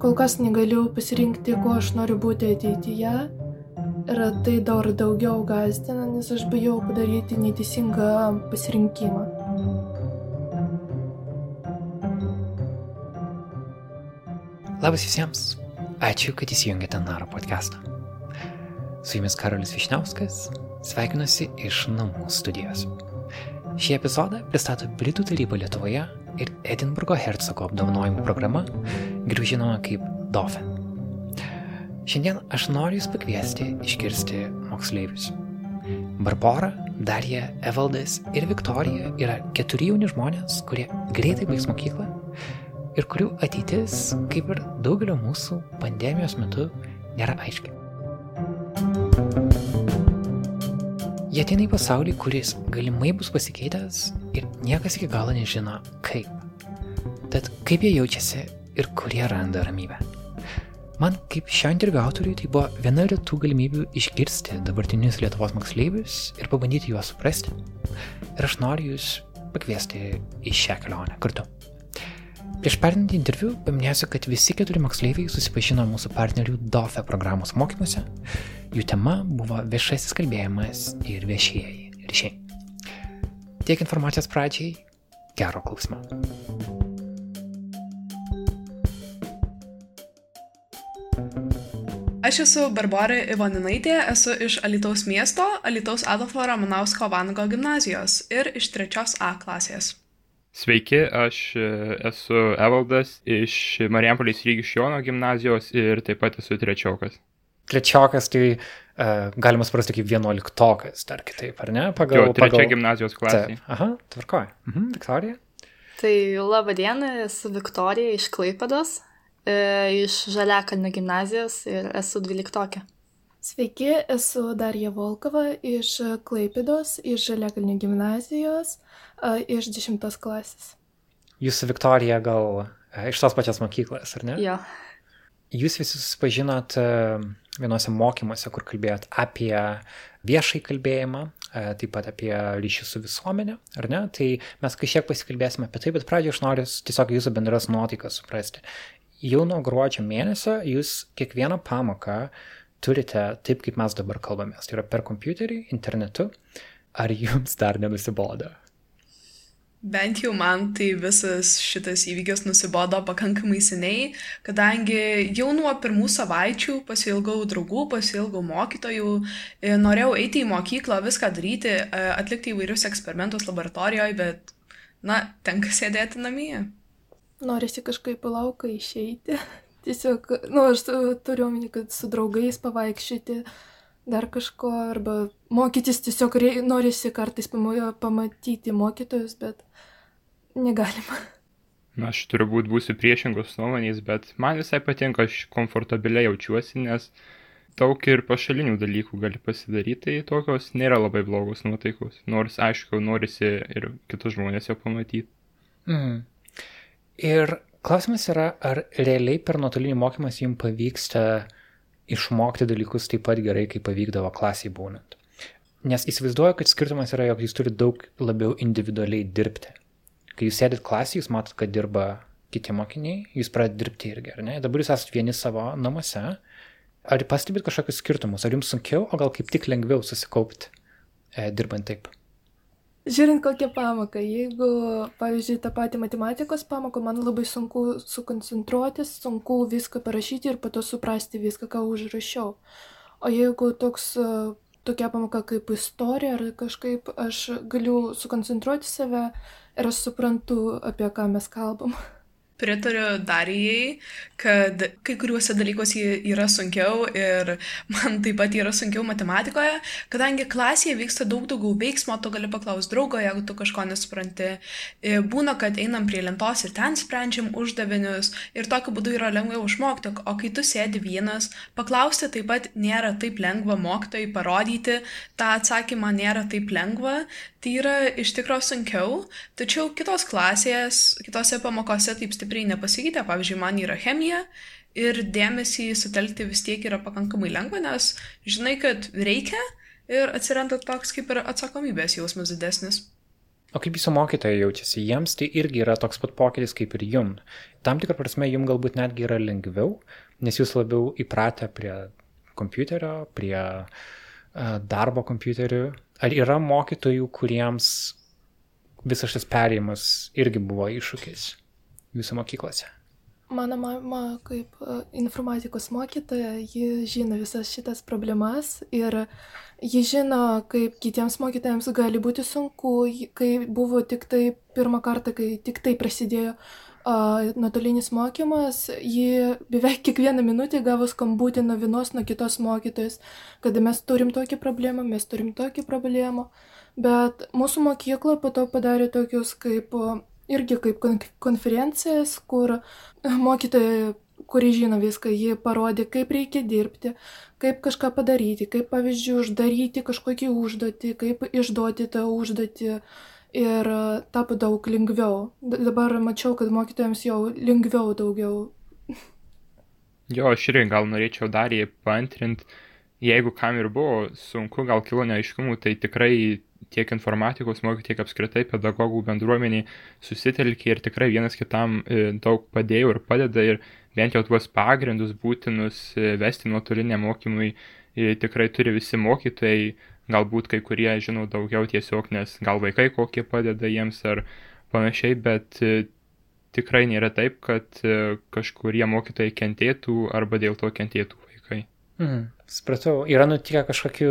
kol kas negaliu pasirinkti, kuo aš noriu būti ateityje. Ir tai dar daugiau gazdina, nes aš bijau padaryti neteisingą pasirinkimą. Labas visiems. Ačiū, kad įsijungėte Naro podcastą. Su jumis Karolis Višniauskas, sveikinuosi iš namų studijos. Šį epizodą pristato Britų taryba Lietuvoje ir Edinburgo Hercogo apdovanojimų programa, geriau žinoma kaip DOFE. Šiandien aš noriu Jūs pakviesti išgirsti moksleivius. Barbara, Darija, Evaldas ir Viktorija yra keturi jauni žmonės, kurie greitai baigs mokyklą ir kurių ateitis, kaip ir daugelio mūsų pandemijos metu, nėra aiški. Jie ateina į pasaulį, kuris galimai bus pasikeitęs ir niekas iki galo nežino kaip. Tad kaip jie jaučiasi ir kur jie randa ramybę. Man kaip šio interviu autoriui tai buvo viena retų galimybių išgirsti dabartinius Lietuvos moksleivius ir pabandyti juos suprasti. Ir aš noriu jūs pakviesti į šią kelionę kartu. Prieš perinant interviu paminėsiu, kad visi keturi moksleiviai susipažino mūsų partnerių DOFE programos mokymuose. Jų tema buvo viešasis kalbėjimas ir viešieji ryšiai. Tiek informacijos pradžiai, gero klausimą. Aš esu Barbara Ivoninaitė, esu iš Alitaus miesto, Alitaus Adolfo Ramanausko Vanago gimnazijos ir iš trečios A klasės. Sveiki, aš e, esu Evaldas iš Marijampolės Rygišjono gimnazijos ir taip pat esu trečiokas. Trečiokas tai uh, galima suprasti kaip vienuoliktokas, dar kitaip, ar ne? Pagal, jo, trečia pagal... gimnazijos klasė. Taip. Aha, tvarkoja. Mhm, Viktorija. Tai laba diena, esu Viktorija iš Klaipados, e, iš Žaliakalnio gimnazijos ir esu dvyliktokė. Sveiki, esu Darija Volkova iš Klaipidos, iš Žaliakalnio gimnazijos, e, iš 10 klasės. Jūsų Viktorija gal e, iš tos pačios mokyklos, ar ne? Jo. Jūs visi susipažinot e, vienuose mokymuose, kur kalbėjot apie viešai kalbėjimą, e, taip pat apie ryšį su visuomenė, ar ne? Tai mes kažkiek pasikalbėsime apie tai, bet pradžioje aš noriu tiesiog jūsų bendras nuotaikas suprasti. Jau nuo gruodžio mėnesio jūs kiekvieną pamoką turite taip, kaip mes dabar kalbamės. Tai yra per kompiuterį, internetu. Ar jums dar nenusibodo? Bent jau man tai visas šitas įvykis nusibodo pakankamai seniai, kadangi jau nuo pirmų savaičių pasilgau draugų, pasilgau mokytojų, e, norėjau eiti į mokyklą, viską daryti, e, atlikti įvairius eksperimentus laboratorijoje, bet, na, tenka sėdėti namie. Norisi kažkaip palauką išeiti. Tiesiog, na, nu, aš turiu omeny, kad su draugais pavaikščioti dar kažko, arba mokytis tiesiog rei, norisi kartais pamatyti mokytojus, bet negalima. Na, aš turbūt būsiu priešingos nuomonės, bet man visai patinka, aš komfortabiliai jaučiuosi, nes daug ir pašalinių dalykų gali pasidaryti, tai tokios nėra labai blogos nuotaikos. Nors, aišku, norisi ir kitus žmonės jau pamatyti. Mm. Ir klausimas yra, ar realiai per nuotolinį mokymas jums pavyksta išmokti dalykus taip pat gerai, kaip pavykdavo klasiai būnant. Nes įsivaizduoju, kad skirtumas yra, jog jūs turite daug labiau individualiai dirbti. Kai jūs sėdit klasiai, jūs matot, kad dirba kiti mokiniai, jūs pradedate dirbti irgi, ar ne? Dabar jūs esate vieni savo namuose. Ar pastebit kažkokius skirtumus? Ar jums sunkiau, o gal kaip tik lengviau susikaupti e, dirbant taip? Žiūrint kokią pamoką, jeigu, pavyzdžiui, tą patį matematikos pamoką, man labai sunku sukoncentruotis, sunku viską parašyti ir po to suprasti viską, ką užrašiau. O jeigu toks, tokia pamoka kaip istorija ar kažkaip, aš galiu sukoncentruoti save ir aš suprantu, apie ką mes kalbam. pritariu Darijai, kad kai kuriuose dalykuose yra sunkiau ir man taip pat yra sunkiau matematikoje, kadangi klasėje vyksta daug daugiau veiksmo, tu gali paklausti draugo, jeigu tu kažko nesupranti. Būna, kad einam prie lentos ir ten sprendžiam uždavinius ir tokiu būdu yra lengviau išmokti, o kai tu sėdi vienas, paklausti taip pat nėra taip lengva mokytojai parodyti, tą atsakymą nėra taip lengva, tai yra iš tikrųjų sunkiau, tačiau kitos klasės, kitose pamokose taip stipriai nepasikeitė, pavyzdžiui, man yra chemija ir dėmesį sutelkti vis tiek yra pakankamai lengva, nes žinai, kad reikia ir atsiranda toks kaip ir atsakomybės jausmas didesnis. O kaip jūsų mokytojai jaučiasi? Jiems tai irgi yra toks pat pokytis kaip ir jum. Tam tikrą prasme, jum galbūt netgi yra lengviau, nes jūs labiau įpratę prie kompiuterio, prie darbo kompiuterių. Ar yra mokytojų, kuriems visas šis perėjimas irgi buvo iššūkis jūsų mokyklose? Mano mama kaip informatikos mokytoja, ji žino visas šitas problemas ir ji žino, kaip kitiems mokytojams gali būti sunku, kai buvo tik tai pirmą kartą, kai tik tai prasidėjo uh, nuotolinis mokymas, ji beveik kiekvieną minutę gavo skambutį nuo vienos, nuo kitos mokytojos, kad mes turim tokią problemą, mes turim tokią problemą. Bet mūsų mokykla po to padarė tokius kaip irgi kaip konferencijas, kur mokytoja, kuri žino viską, ji parodė, kaip reikia dirbti, kaip kažką padaryti, kaip pavyzdžiui uždaryti kažkokį užduotį, kaip išduoti tą užduotį. Ir tapo daug lengviau. Dabar mačiau, kad mokytojams jau lengviau daugiau. Jo, aš irgi gal norėčiau dar jį paantrinti. Jeigu kam ir buvo sunku, gal kilo neaiškumų, tai tikrai tiek informatikos mokytojai, tiek apskritai pedagogų bendruomeniai susitelkė ir tikrai vienas kitam e, daug padėjo ir padeda ir bent jau tuos pagrindus būtinus e, vesti nuotoliniam mokymui e, tikrai turi visi mokytojai, galbūt kai kurie žinau daugiau tiesiog, nes gal vaikai kokie padeda jiems ar panašiai, bet tikrai nėra taip, kad kažkurie mokytojai kentėtų arba dėl to kentėtų vaikai. Mm, supratau, yra nutikę kažkokių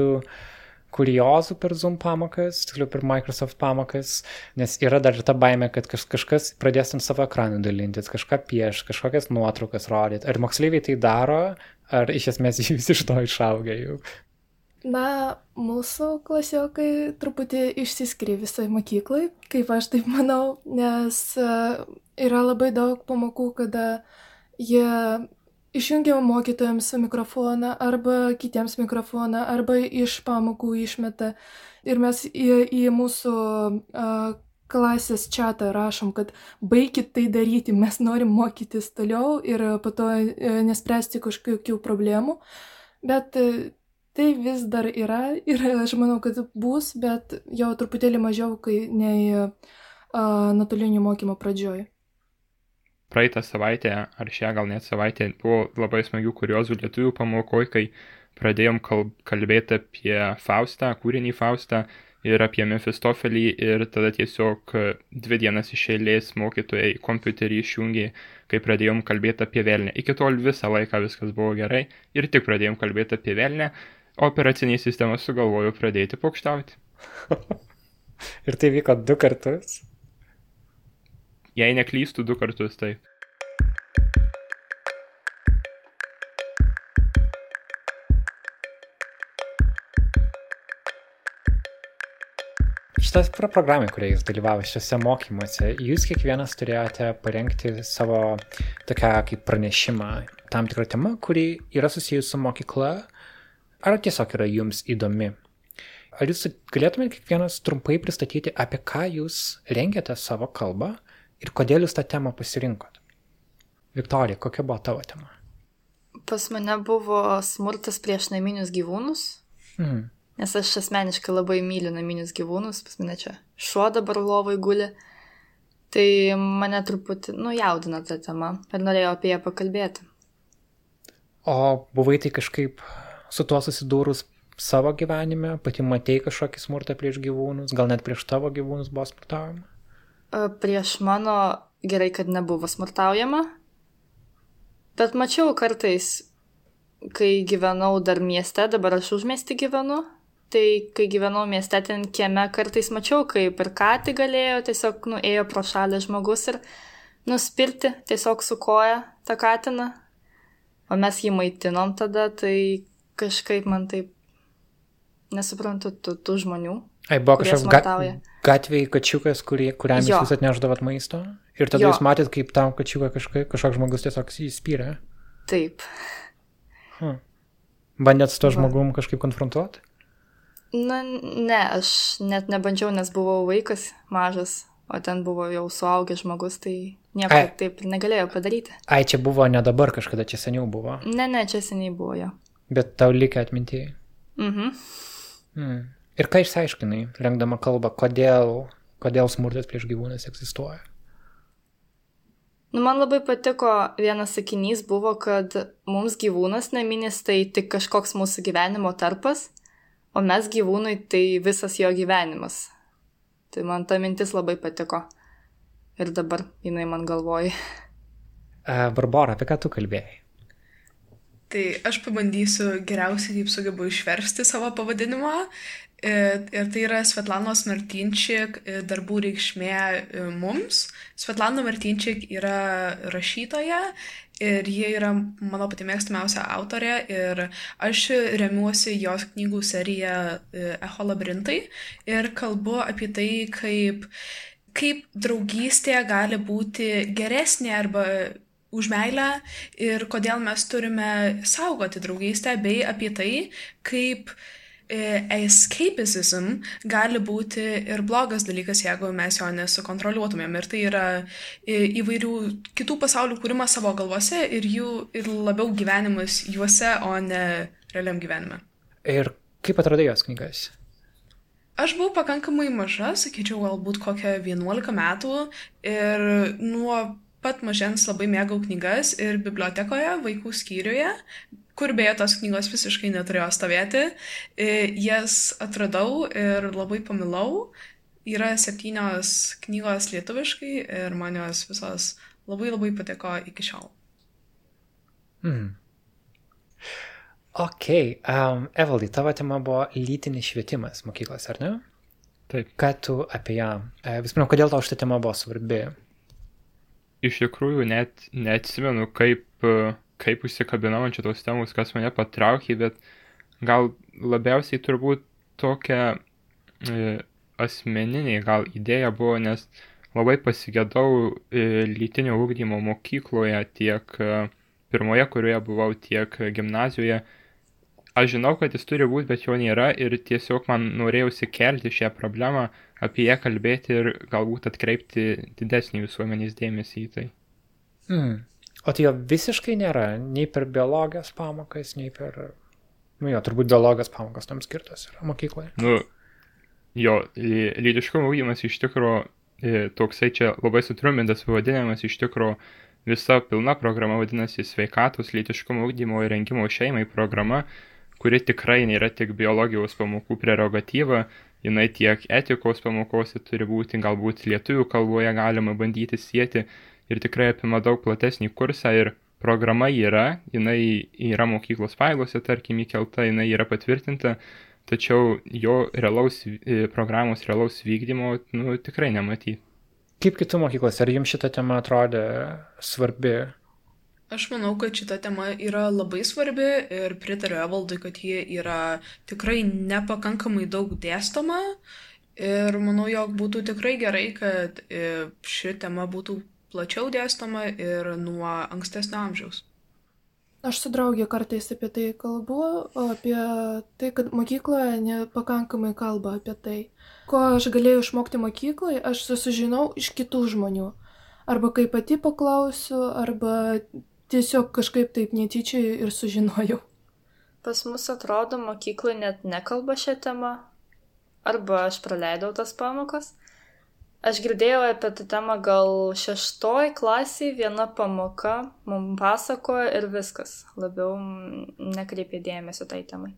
kuriozų per Zoom pamokas, tiksliau per Microsoft pamokas, nes yra dar ir ta baime, kad kaž, kažkas pradės ant savo ekranų dalintis, kažką pieš, kažkokias nuotraukas rodyti. Ar moksleiviai tai daro, ar iš esmės jūs iš to išaugę jau? Na, mūsų klasiokai truputį išsiskiria visai mokyklai, kaip aš taip manau, nes uh, yra labai daug pamokų, kada jie išjungia mokytojams mikrofoną arba kitiems mikrofoną arba iš pamokų išmeta. Ir mes į, į mūsų uh, klasės čatą rašom, kad baikit tai daryti, mes norim mokytis toliau ir po to uh, nespręsti kažkokių problemų, bet uh, tai vis dar yra ir aš manau, kad bus, bet jau truputėlį mažiau, kai nei uh, nuotolinio mokymo pradžioje praeitą savaitę, ar šią gal net savaitę, buvo labai smagių kuriozų lietuvių pamokoje, kai pradėjom kalbėti apie Faustą, kūrinį Faustą ir apie Mefistofelį ir tada tiesiog dvi dienas iš eilės mokytojai kompiuterį išjungė, kai pradėjom kalbėti apie velnę. Iki tol visą laiką viskas buvo gerai ir tik pradėjom kalbėti apie velnę, operacinė sistema sugalvojo pradėti pokštauti. ir tai vyko du kartus. Jei neklystų du kartus, taip. Šitas programai, kurie jūs dalyvavo šiuose mokymuose, jūs kiekvienas turėjote parengti savo tokią kaip pranešimą, tam tikrą temą, kuri yra susijusi su mokykla, ar tiesiog yra jums įdomi. Ar jūs galėtumėte kiekvienas trumpai pristatyti, apie ką jūs rengiate savo kalbą ir kodėl jūs tą temą pasirinkot? Viktorija, kokia buvo tavo tema? Pas mane buvo smurtas prieš naminius gyvūnus. Mm. Nes aš asmeniškai labai myliu naminius gyvūnus, pas mane čia šuo dabar lovai guli. Tai mane truputį, nu, jaudina ta tema ir norėjau apie ją pakalbėti. O buvai tai kažkaip su tuo susidūrus savo gyvenime, pati matei kažkokį smurtą prieš gyvūnus, gal net prieš tavo gyvūnus buvo smurtaujama? Prieš mano gerai, kad nebuvo smurtaujama, bet mačiau kartais, kai gyvenau dar mieste, dabar aš užmesti gyvenu, tai kai gyvenau mieste ten kieme, kartais mačiau, kaip ir ką tik galėjo, tiesiog nuėjo pro šalį žmogus ir nuspirti tiesiog su koja tą katiną, o mes jį maitinom tada, tai kažkaip man taip nesuprantu tų, tų žmonių. Ai, buvo kažkoks ga gatvėje kačiukas, kurį, kuriam jo. jūs atneždavot maisto? Ir tada jo. jūs matėt, kaip tam kačiuką kažkai, kažkoks žmogus tiesiog įspyrė? Taip. Hm. Bandėt su to žmogum kažkaip konfrontuoti? Na, ne, aš net nebandžiau, nes buvau vaikas mažas, o ten buvo jau suaugęs žmogus, tai nieko Ai. taip negalėjau padaryti. Ai, čia buvo ne dabar, kažkada čia seniau buvo. Ne, ne, čia seniai buvo jo. Bet tau likę atmintėjai. Mhm. Mm Ir ką išsiaiškinai, rengdama kalbą, kodėl kodėl smurtas prieš gyvūnus egzistuoja. Nu, man labai patiko vienas sakinys buvo, kad mums gyvūnas naminis tai tik kažkoks mūsų gyvenimo tarpas, o mes gyvūnui tai visas jo gyvenimas. Tai man ta mintis labai patiko. Ir dabar jinai man galvoja. Barbara, apie ką tu kalbėjai? Tai aš pabandysiu geriausiai, kaip sugebu išversti savo pavadinimą. Ir, tai yra Svetlanos Martinčik darbų reikšmė mums. Svetlana Martinčik yra rašytoja ir ji yra mano pati mėgstamiausia autorė ir aš remiuosi jos knygų seriją Echo labirintai ir kalbu apie tai, kaip, kaip draugystė gali būti geresnė arba už meilę ir kodėl mes turime saugoti draugystę, bei apie tai, kaip e, escapism gali būti ir blogas dalykas, jeigu mes jo nesukontroliuotumėm. Ir tai yra e, įvairių kitų pasaulių kūrimas savo galvose ir jų ir labiau gyvenimas juose, o ne realiam gyvenime. Ir kaip atradai jos knygas? Aš buvau pakankamai maža, sakyčiau, galbūt kokią 11 metų ir nuo pat mažens labai mėgau knygas ir bibliotekoje, vaikų skyriuje, kur beje tos knygos visiškai neturėjo stovėti. Jas atradau ir labai pamilau. Yra septynios knygos lietuviškai ir man jos visos labai labai patiko iki šiol. Mm. Ok, um, Evaldai, tavo tema buvo lytinis švietimas mokyklos, ar ne? Taip. Ką tu apie ją? E, Vis pirma, kodėl tau šitą temą buvo svarbi? iš tikrųjų net neatsimenu, kaip, kaip užsikabinau ant šitos temos, kas mane patraukė, bet gal labiausiai turbūt tokia e, asmeninė gal idėja buvo, nes labai pasigėdau e, lytinio ūkdymo mokykloje tiek e, pirmoje, kurioje buvau, tiek gimnazijoje. Aš žinau, kad jis turi būti, bet jo nėra ir tiesiog man norėjausi kelti šią problemą, apie ją kalbėti ir galbūt atkreipti didesnį visuomenės dėmesį į tai. Mm. O tai jo visiškai nėra, nei per biologijos pamokas, nei per... Nu jo, turbūt biologijos pamokas tam skirtas yra mokykloje. Nu, jo, lytiškumo ūkimas iš tikrųjų toksai čia labai sutrumpintas pavadinimas, iš tikrųjų visa pilna programa vadinasi sveikatos lytiškumo ūkdymo ir rengimo šeimai programa, kuri tikrai nėra tik biologijos pamokų prerogatyva, jinai tiek etikos pamokose turi būti, galbūt lietuvių kalboje galima bandyti sieti ir tikrai apima daug platesnį kursą ir programa yra, jinai yra mokyklos failose, tarkim, įkelta, jinai yra patvirtinta, tačiau jo realaus, e, programos realaus vykdymo, nu, tikrai nematyti. Kaip kitų mokyklose, ar jums šita tema atrodė svarbi Aš manau, kad šita tema yra labai svarbi ir pritariu Evaldui, kad ji yra tikrai nepakankamai daug dėstoma. Ir manau, jog būtų tikrai gerai, kad e, ši tema būtų plačiau dėstoma ir nuo ankstesnio amžiaus. Aš su draugė kartais apie tai kalbu, apie tai, kad mokykloje nepakankamai kalba apie tai. Ko aš galėjau išmokti mokykloje, aš susižinau iš kitų žmonių. Arba kai pati paklausiu, arba tiesiog kažkaip taip netyčia ir sužinojau. Pas mus atrodo, mokyklai net nekalba šią temą. Arba aš praleidau tas pamokas. Aš girdėjau apie tą temą gal šeštoj klasiai viena pamoka, mums pasakojo ir viskas. Labiau nekreipė dėmesio tai temai.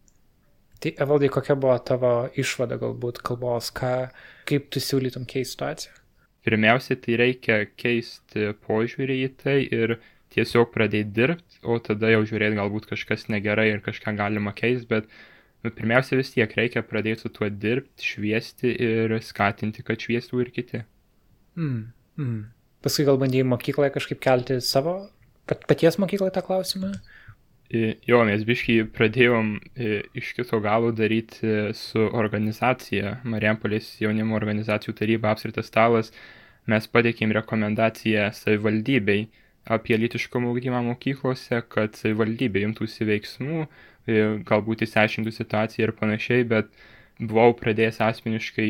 Tai Evaldai, kokia buvo tavo išvada galbūt kalbos, ką, kaip tu siūlytum keisti situaciją? Pirmiausia, tai reikia keisti požiūrį į tai ir tiesiog pradėti dirbti, o tada jau žiūrėti galbūt kažkas negerai ir kažką galima keisti, bet nu, pirmiausia vis tiek reikia pradėti su tuo dirbti, šviesti ir skatinti, kad šviestų ir kiti. Mm, mm. Paskui gal bandėjai mokykloje kažkaip kelti savo, pat, paties mokykloje tą klausimą? Jo, mes biškai pradėjom iš kito galo daryti su organizacija, Mariampolės jaunimo organizacijų taryba apsirtas stalas, mes pateikėm rekomendaciją savivaldybei apie lytiškumo ugdymą mokyklose, kad savivaldybė imtųsi veiksmų, e, galbūt įsiaiškintų situaciją ir panašiai, bet buvau pradėjęs asmeniškai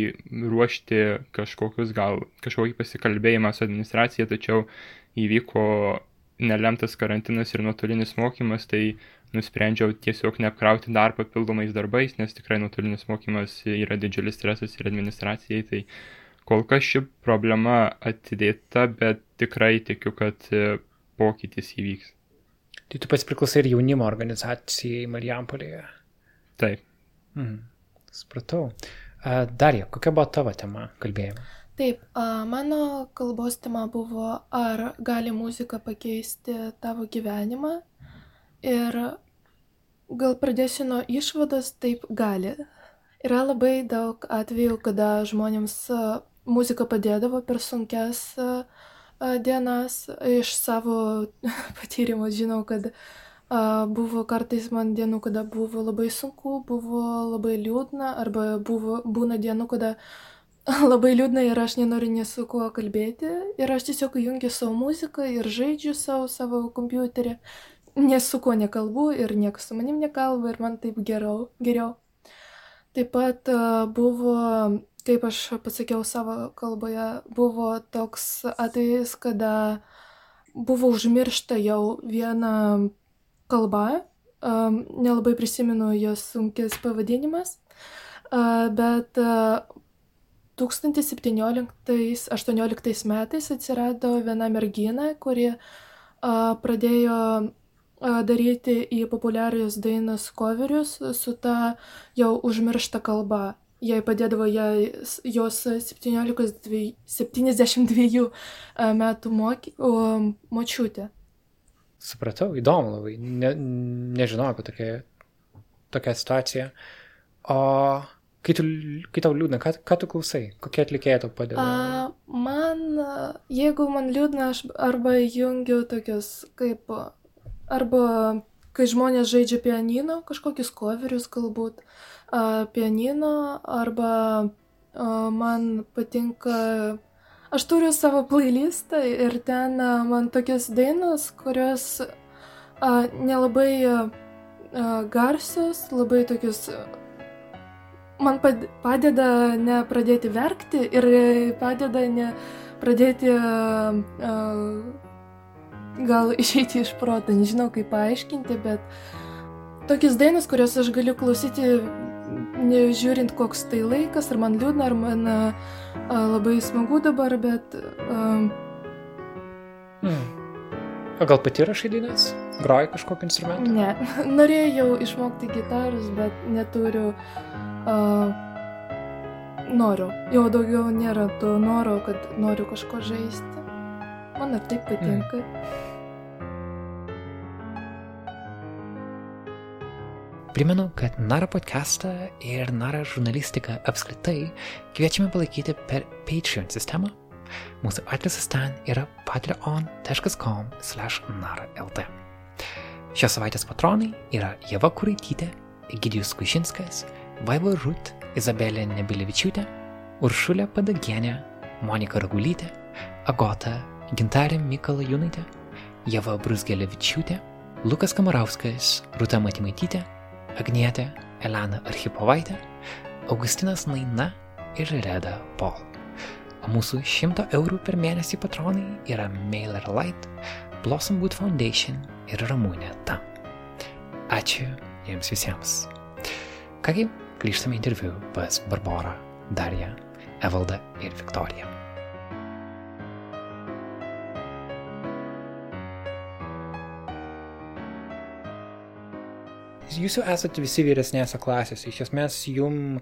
ruošti kažkokius gal kažkokį pasikalbėjimą su administracija, tačiau įvyko nelemtas karantinas ir nuotolinis mokymas, tai nusprendžiau tiesiog neapkrauti dar papildomais darbais, nes tikrai nuotolinis mokymas yra didžiulis stresas ir administracijai, tai Kol kas ši problema atidėta, bet tikrai tikiu, kad pokytis įvyks. Tai tu pats priklausai ir jaunimo organizacijai Marijampolėje. Taip. Mhm. Supratau. A, Darija, kokia buvo tavo tema kalbėjimo? Taip, a, mano kalbos tema buvo, ar gali muzika pakeisti tavo gyvenimą. Ir gal pradėsiu nuo išvados, taip gali. Yra labai daug atvejų, kada žmonėms muzika padėdavo per sunkias a, a, dienas. Iš savo patyrimo žinau, kad buvo kartais man dienų, kada buvo labai sunku, buvo labai liūdna, arba buvo, būna dienų, kada labai liūdna ir aš nenoriu nei su kuo kalbėti. Ir aš tiesiog jungiu savo muziką ir žaidžiu savo, savo kompiuterį. Nes su kuo nekalbu ir niekas su manim nekalba ir man taip geriau. geriau. Taip pat buvo, kaip aš pasakiau savo kalboje, buvo toks atvejis, kada buvo užmiršta jau viena kalba. A, nelabai prisimenu jos sunkis pavadinimas. A, bet a, 2017-2018 metais atsirado viena mergina, kuri a, pradėjo a, daryti į populiarius dainas coverius su ta jau užmiršta kalba. Jai padėdavo jai, jos 17, 72 metų moky, o, močiutė. Supratau, įdomu labai. Ne, nežinau apie tokią, tokią situaciją. O kai, tu, kai tau liūdna, ką, ką tu klausai? Kokie atlikėjai tau padeda? A, man, jeigu man liūdna, aš arba jungiu tokius kaip, arba kai žmonės žaidžia pianino, kažkokius coverius galbūt, a, pianino, arba a, man patinka, aš turiu savo playlistą ir ten a, man tokios dainos, kurios a, nelabai a, garsios, labai tokius man pad- padeda nepradėti verkti ir padeda ne pradėti uh, uh, gal išeiti iš proto, nežinau kaip paaiškinti, bet tokias dainas, kurias aš galiu klausyti, nežiūrint koks tai laikas, ar man liūdna, ar man uh, labai smagu dabar, bet uh, Hmm. O gal pati rašai dainas? Groji kažkokį instrumentą? ne. Norėjau išmokti gitarus, bet neturiu. Uh, noriu. Jau daugiau nėra to noro, kad noriu kažko žaisti. Man ir taip patinka. Primenu, kad Nara podcastą ir Nara žurnalistiką apskritai kviečiame palaikyti per Patreon sistemą. Mūsų adresas ten yra patreon.com nara.lt. Šios savaitės patronai yra Jeva Kuraitytė, Egidijus Kušinskas, Vaiva Rut, Izabelė Nebilevičiūtė, Uršulė Padagienė, Monika Ragulytė, Agota, Gintarė Mikala Junaitė, Jeva Brusgelevičiūtė, Lukas Kamarauskas, Ruta Matimaitytė, Agnietė, Elena Archipovaitė, Augustinas Naina ir Reda Paul. O mūsų 100 eurų per mėnesį patronai yra Mailer Light, Blossom Wood Foundation ir Ramūnė Tam. Ačiū jiems visiems. Kągi, grįžtame į interviu pas Barborą, Dariją, Evaldą ir Viktoriją. Jūs jau esate visi vyresnėse klasėse, iš esmės jum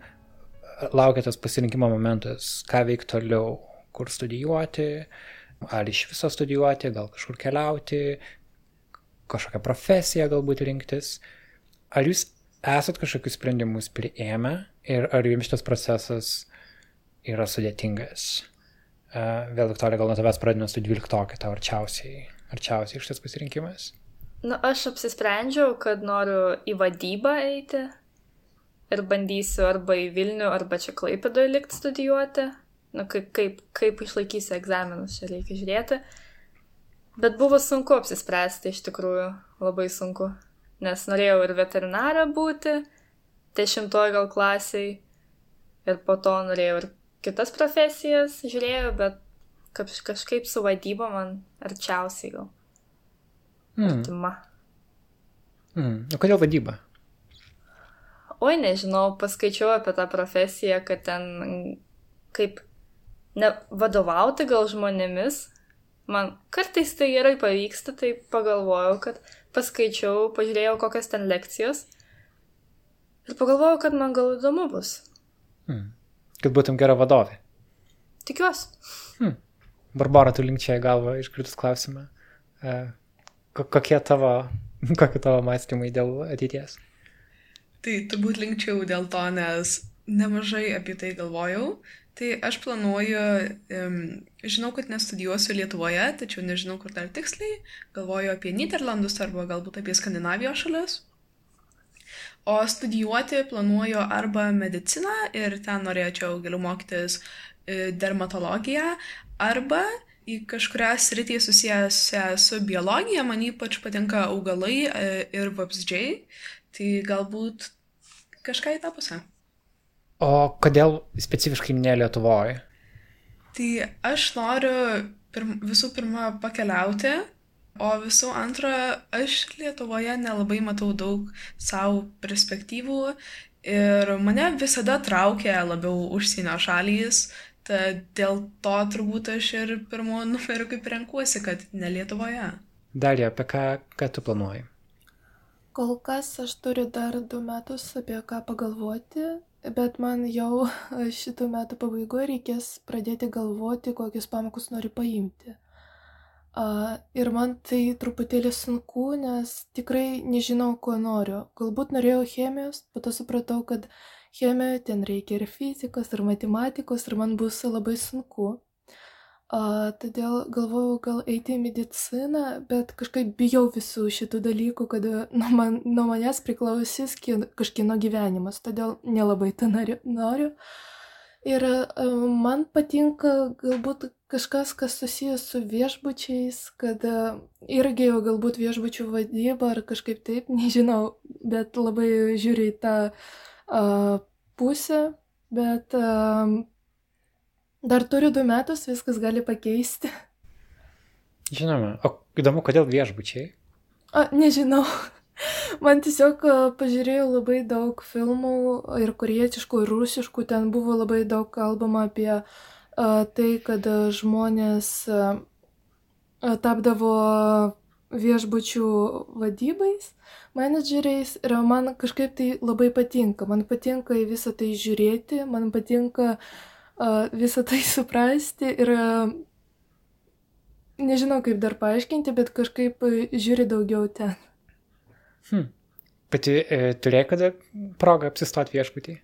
laukia tas pasirinkimo momentas, ką veikti toliau, kur studijuoti, ar iš viso studijuoti, gal kažkur keliauti, kažkokią profesiją galbūt rinktis. Ar jūs esat kažkokius sprendimus priėmę ir ar jums šitas procesas yra sudėtingas? Uh, vėl, Viktorija, gal nuo tavęs pradėjome su 12, tau arčiausiai, arčiausiai šitas pasirinkimas? Nu, aš apsisprendžiau, kad noriu į vadybą eiti ir bandysiu arba į Vilnių, arba čia Klaipėdoje likti studijuoti. Nu, kaip, kaip, kaip išlaikysiu egzaminus, čia reikia žiūrėti. Bet buvo sunku apsispręsti, iš tikrųjų, labai sunku. Nes norėjau ir veterinarą būti, dešimtoje gal klasiai, ir po to norėjau ir kitas profesijas, žiūrėjau, bet kaž, kažkaip su vadyba man arčiausiai gal. Hmm. Artima. Hmm. O kodėl vadyba? Oi, nežinau, paskaičiau apie tą profesiją, kad ten kaip nevadovauti gal žmonėmis. Man kartais tai gerai pavyksta, tai pagalvojau, kad paskaičiau, pažiūrėjau kokias ten lekcijos ir pagalvojau, kad man gal įdomu bus. Hmm. Kad būtum gera vadovė. Tikiuosi. Hmm. Barbara, tu linkčiai galvą iškritus klausimą. E, kokie tavo, kokie tavo mąstymai dėl ateities? Tai turbūt linkčiau dėl to, nes nemažai apie tai galvojau Tai aš planuoju, um, žinau, kad nestudijuosiu Lietuvoje, tačiau nežinau, kur dar tiksliai. Galvoju apie Niderlandus arba galbūt apie Skandinavijos šalis. O studijuoti planuoju arba mediciną ir ten norėčiau galiu mokytis e, dermatologiją, arba į kažkurią sritį susijusią su biologija, man ypač patinka augalai e, ir vapsdžiai, tai galbūt kažką į tą pusę. O kodėl specifiškai ne Lietuvoje? Tai aš noriu pirm, visų pirma pakeliauti, o visų antra, aš Lietuvoje nelabai matau daug savo perspektyvų ir mane visada traukia labiau užsienio šalys, tad dėl to turbūt aš ir pirmo numeriu kaip renkuosi, kad ne Lietuvoje. Darė, apie ką, ką tu planuoji? Kol kas aš turiu dar du metus apie ką pagalvoti bet man jau šitų metų pabaigoje reikės pradėti galvoti, kokius pamokus noriu paimti. Uh, ir man tai truputėlį sunku, nes tikrai nežinau, ko noriu. Galbūt norėjau chemijos, po to supratau, kad chemijoje ten reikia ir fizikos, ir matematikos, ir man bus labai sunku. A, todėl galvojau gal eiti į mediciną, bet kažkaip bijau visų šitų dalykų, kad nuo, man, nuo manęs priklausys kažkieno gyvenimas, todėl nelabai tą noriu. Ir a, man patinka galbūt kažkas, kas susijęs su viešbučiais, kad a, irgi jau galbūt viešbučių vadyba ar kažkaip taip, nežinau, bet labai žiūri į tą a, pusę, bet Dar turiu du metus, viskas gali pakeisti. Žinoma, o įdomu, kodėl viešbučiai? A, nežinau. Man tiesiog pažiūrėjau labai daug filmų ir koriečiškų, ir rusiškų, ten buvo labai daug kalbama apie a, tai, kad žmonės a, tapdavo viešbučių vadybais, menedžeriais ir man kažkaip tai labai patinka. Man patinka į visą tai žiūrėti, man patinka uh, visą tai suprasti ir nežinau kaip dar paaiškinti, bet kažkaip žiūri daugiau ten. Hmm. Pati e, turėjai kada progą apsistoti viešbutį?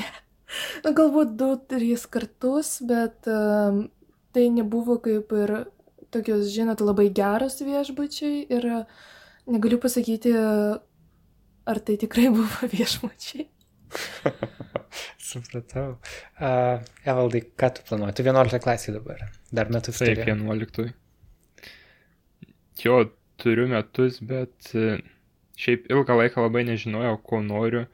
ne. Na, galbūt du, trys kartus, bet uh, tai nebuvo kaip ir tokios, žinot, labai geros viešbučiai ir negaliu pasakyti, ar tai tikrai buvo viešbučiai. Supratau. Uh, Evaldai, ką tu planuoji? Tu 11 klasė dabar. Dar metus turi. Taip, 11. Jo, turiu metus, bet e, šiaip ilgą laiką labai nežinojau, ko noriu.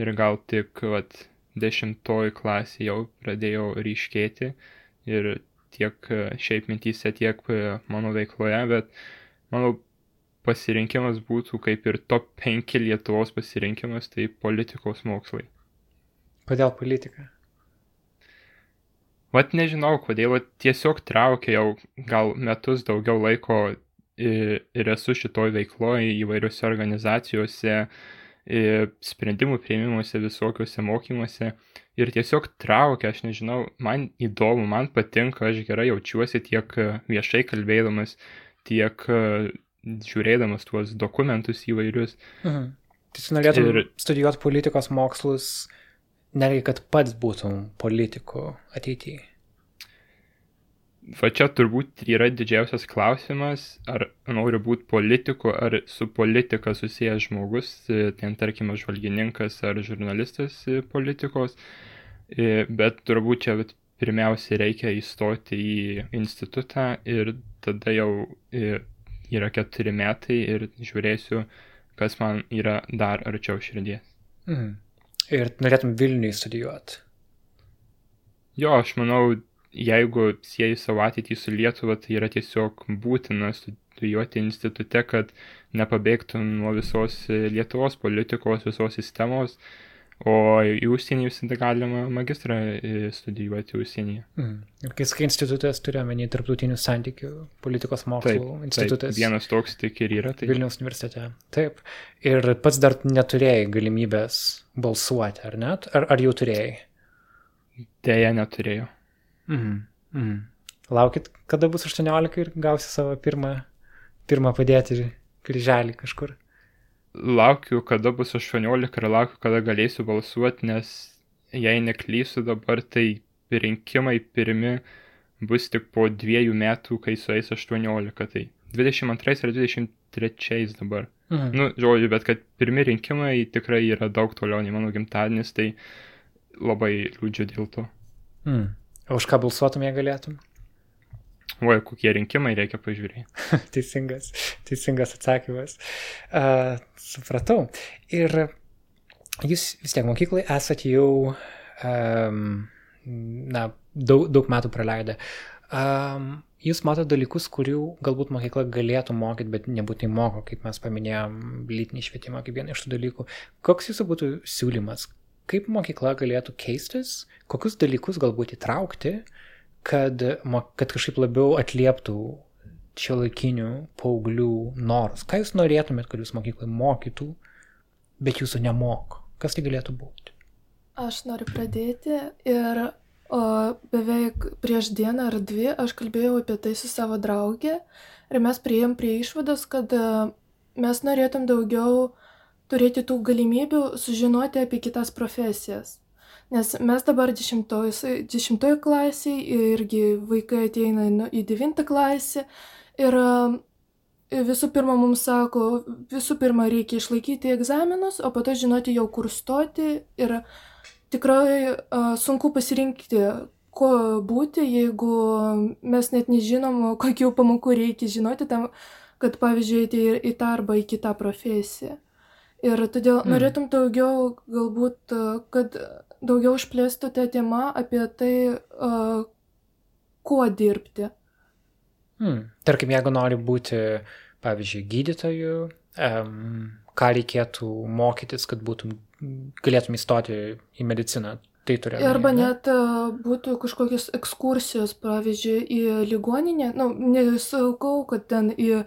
Ir gal tik, vat, dešimtoji klasė jau pradėjau ryškėti. Ir tiek e, šiaip mintys, tiek e, mano veikloje, bet manau, pasirinkimas būtų kaip ir top 5 Lietuvos pasirinkimas, tai politikos mokslai. Kodėl politika? Vat nežinau, kodėl, vat tiesiog traukia jau gal metus daugiau laiko ir esu šitoj veikloje įvairiose organizacijose, sprendimų prieimimuose, visokiuose mokymuose ir tiesiog traukia, aš nežinau, man įdomu, man patinka, aš gerai jaučiuosi tiek viešai kalbėdamas, tiek žiūrėdamas tuos dokumentus įvairius. Mhm. Tai tu norėtum ir... studijuoti politikos mokslus, netgi kad pats būtum politiku ateityje. Va čia turbūt yra didžiausias klausimas, ar noriu būti politiku, ar su politika susijęs žmogus, ten tarkime žvalgininkas ar žurnalistas politikos, bet turbūt čia pirmiausia reikia įstoti į institutą ir tada jau yra keturi metai ir žiūrėsiu, kas man yra dar arčiau širdies. Mhm. Ir norėtum Vilniui studijuoti? Jo, aš manau, jeigu sieji savo ateitį su Lietuva, tai yra tiesiog būtina studijuoti institute, kad nepabėgtum nuo visos Lietuvos politikos, visos sistemos. O į užsienį visada galima magistrą e, studijuoti užsienyje. Mm. Ir kai sakai institutas, turiu omeny tarptautinių santykių, politikos mokslų Taip, institutas. taip, vienas toks tik ir yra. Tai Vilniaus universitete. Taip. Ir pats dar neturėjai galimybės balsuoti, ar net? Ar, ar jau turėjai? dėja neturėjau. Mhm. Mhm. Laukit, kada bus 18 ir gausi savo pirmą, pirmą padėti kryželį kažkur. Laukiu, kada bus 18 ir laukiu, kada galėsiu balsuoti, nes jei neklysiu dabar, tai rinkimai pirmi bus tik po dviejų metų, kai sueis 18. Tai 22 ar 23 dabar. Mhm. Nu, žodžiu, bet kad pirmi rinkimai tikrai yra daug toliau nei mano gimtadienis, tai labai liūdžiu dėl to. Mhm. O už ką balsuotum, jei galėtum? Oi, kokie rinkimai reikia pažiūrėti. teisingas, teisingas atsakymas. Uh, supratau. Ir jūs vis tiek mokyklai esate jau, um, na, daug, daug metų praleidę. Um, jūs matote dalykus, kurių galbūt mokykla galėtų mokyti, bet nebūtinai moko, kaip mes paminėjom, lytinį švietimą kaip vieną iš tų dalykų. Koks jūsų būtų siūlymas? Kaip mokykla galėtų keistis? Kokius dalykus galbūt įtraukti? kad, kad kažkaip labiau atlieptų šio laikinių paauglių norus. Ką jūs norėtumėt, kad jūs mokyklai mokytų, bet jūsų nemoko? Kas tai galėtų būti? Aš noriu pradėti ir o, beveik prieš dieną ar dvi aš kalbėjau apie tai su savo draugė ir mes prieėm prie išvados, kad e, mes norėtum daugiau turėti tų galimybių sužinoti apie kitas profesijas. Nes mes dabar dešimtoj, dešimtoj klasiai irgi vaikai ateina nu, į devintą klasę ir e, visų pirma mums sako, visų pirma reikia išlaikyti egzaminus, o po to žinoti jau kur stoti ir tikrai a, sunku pasirinkti, ko būti, jeigu mes net nežinom, kokių pamokų reikia žinoti tam, kad pavyzdžiui, eiti į tą arba į kitą profesiją. Ir todėl Mm. mm. norėtum daugiau, galbūt, a, kad daugiau išplėstų tą temą apie tai, a, kuo dirbti. Hmm. Tarkim, jeigu nori būti, pavyzdžiui, gydytoju, um, ką reikėtų mokytis, kad būtum, galėtum įstoti į mediciną. Tai turi. Arba ne? net a, būtų kažkokios ekskursijos, pavyzdžiui, į ligoninę. Na, nesakau, kad ten į, į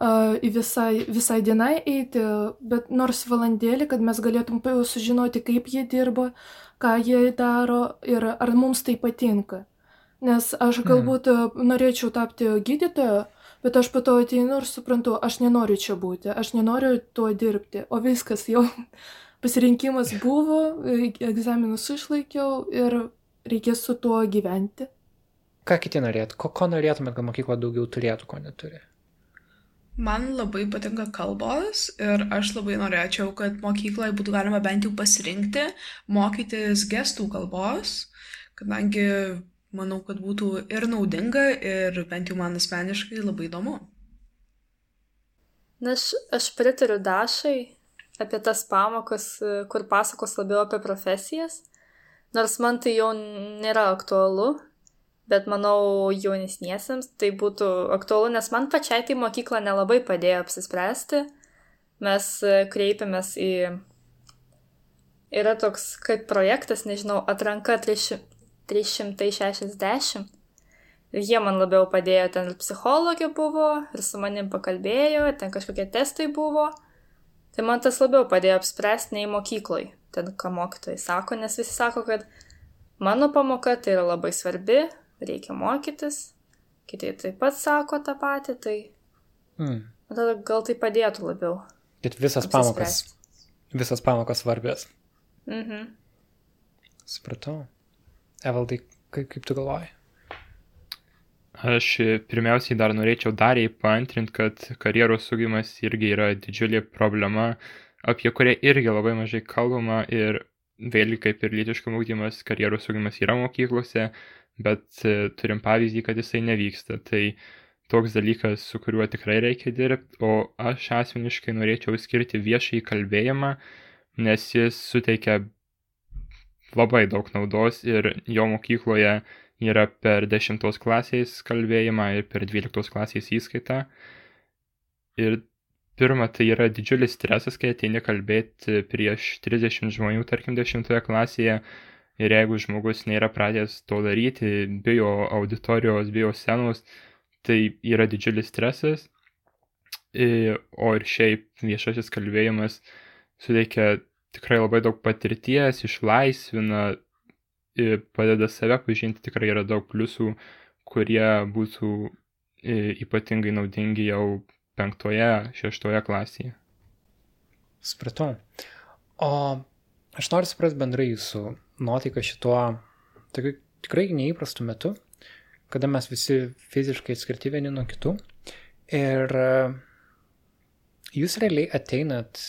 visai, visai dienai eiti, bet nors valandėlį, kad mes galėtum sužinoti, kaip jie dirba, ką jie daro ir ar mums tai patinka. Nes aš Mhm. galbūt a, norėčiau tapti gydytoju, bet aš po to ateinu ir suprantu, aš nenoriu čia būti, aš nenoriu tuo dirbti, o viskas jau pasirinkimas buvo, e, egzaminus išlaikiau ir reikės su tuo gyventi. Ką kiti norėtų? Ko, ko norėtumėt, kad mokykla daugiau turėtų, ko neturi? Man labai patinka kalbos ir aš labai norėčiau, kad mokykloje būtų galima bent jau pasirinkti mokytis gestų kalbos, kadangi manau, kad būtų ir naudinga, ir bent jau man asmeniškai labai įdomu. Na, aš, pritariu Dašai apie tas pamokas, kur pasakos labiau apie profesijas. Nors man tai jau nėra aktualu, bet manau jaunesniesiems tai būtų aktualu, nes man pačiai tai mokykla nelabai padėjo apsispręsti. Mes e, kreipiamės į... Yra toks kaip projektas, nežinau, atranka 300 360. Ir jie man labiau padėjo, ten ir psichologė buvo, ir su manim pakalbėjo, ten kažkokie testai buvo. Tai man tas labiau padėjo apspręsti nei mokykloj, ten ką mokytojai sako, nes visi sako, kad mano pamoka tai yra labai svarbi, reikia mokytis, kiti taip pat sako tą patį, tai man tada gal tai padėtų labiau. Bet visas pamokas, visas pamokas svarbios. Mhm. Supratau. Evaldai, kaip, kaip tu galvoji? Aš pirmiausiai dar norėčiau dariai paantrinti, kad karjeros sugimas irgi yra didžiulė problema, apie kurią irgi labai mažai kalbama ir vėlgi kaip ir lytiškas ūkdymas, karjeros sugimas yra mokyklose, bet e, turim pavyzdį, kad jisai nevyksta. Tai toks dalykas, su kuriuo tikrai reikia dirbti, o aš asmeniškai norėčiau skirti viešai kalbėjimą, nes jis suteikia labai daug naudos ir jo mokykloje yra per 10 klasės kalbėjimą ir per 12 klasės įskaitą. Ir pirma, tai yra didžiulis stresas, kai ateini kalbėti prieš 30 žmonių, tarkim, 10 klasėje. Ir jeigu žmogus nėra pradėjęs to daryti, bijo auditorijos, bijo scenos, tai yra didžiulis stresas. O ir šiaip viešasis kalbėjimas suteikia tikrai labai daug patirties, išlaisvina, padeda save pažinti, tikrai yra daug pliusų, kurie būtų ypatingai naudingi jau penktoje, šeštoje klasėje. Supratau. O aš noriu suprasti bendrai jūsų nuotaiką šituo tokiu tikrai neįprastu metu, kada mes visi fiziškai atskirti vieni nuo kitų. Ir e, jūs realiai ateinat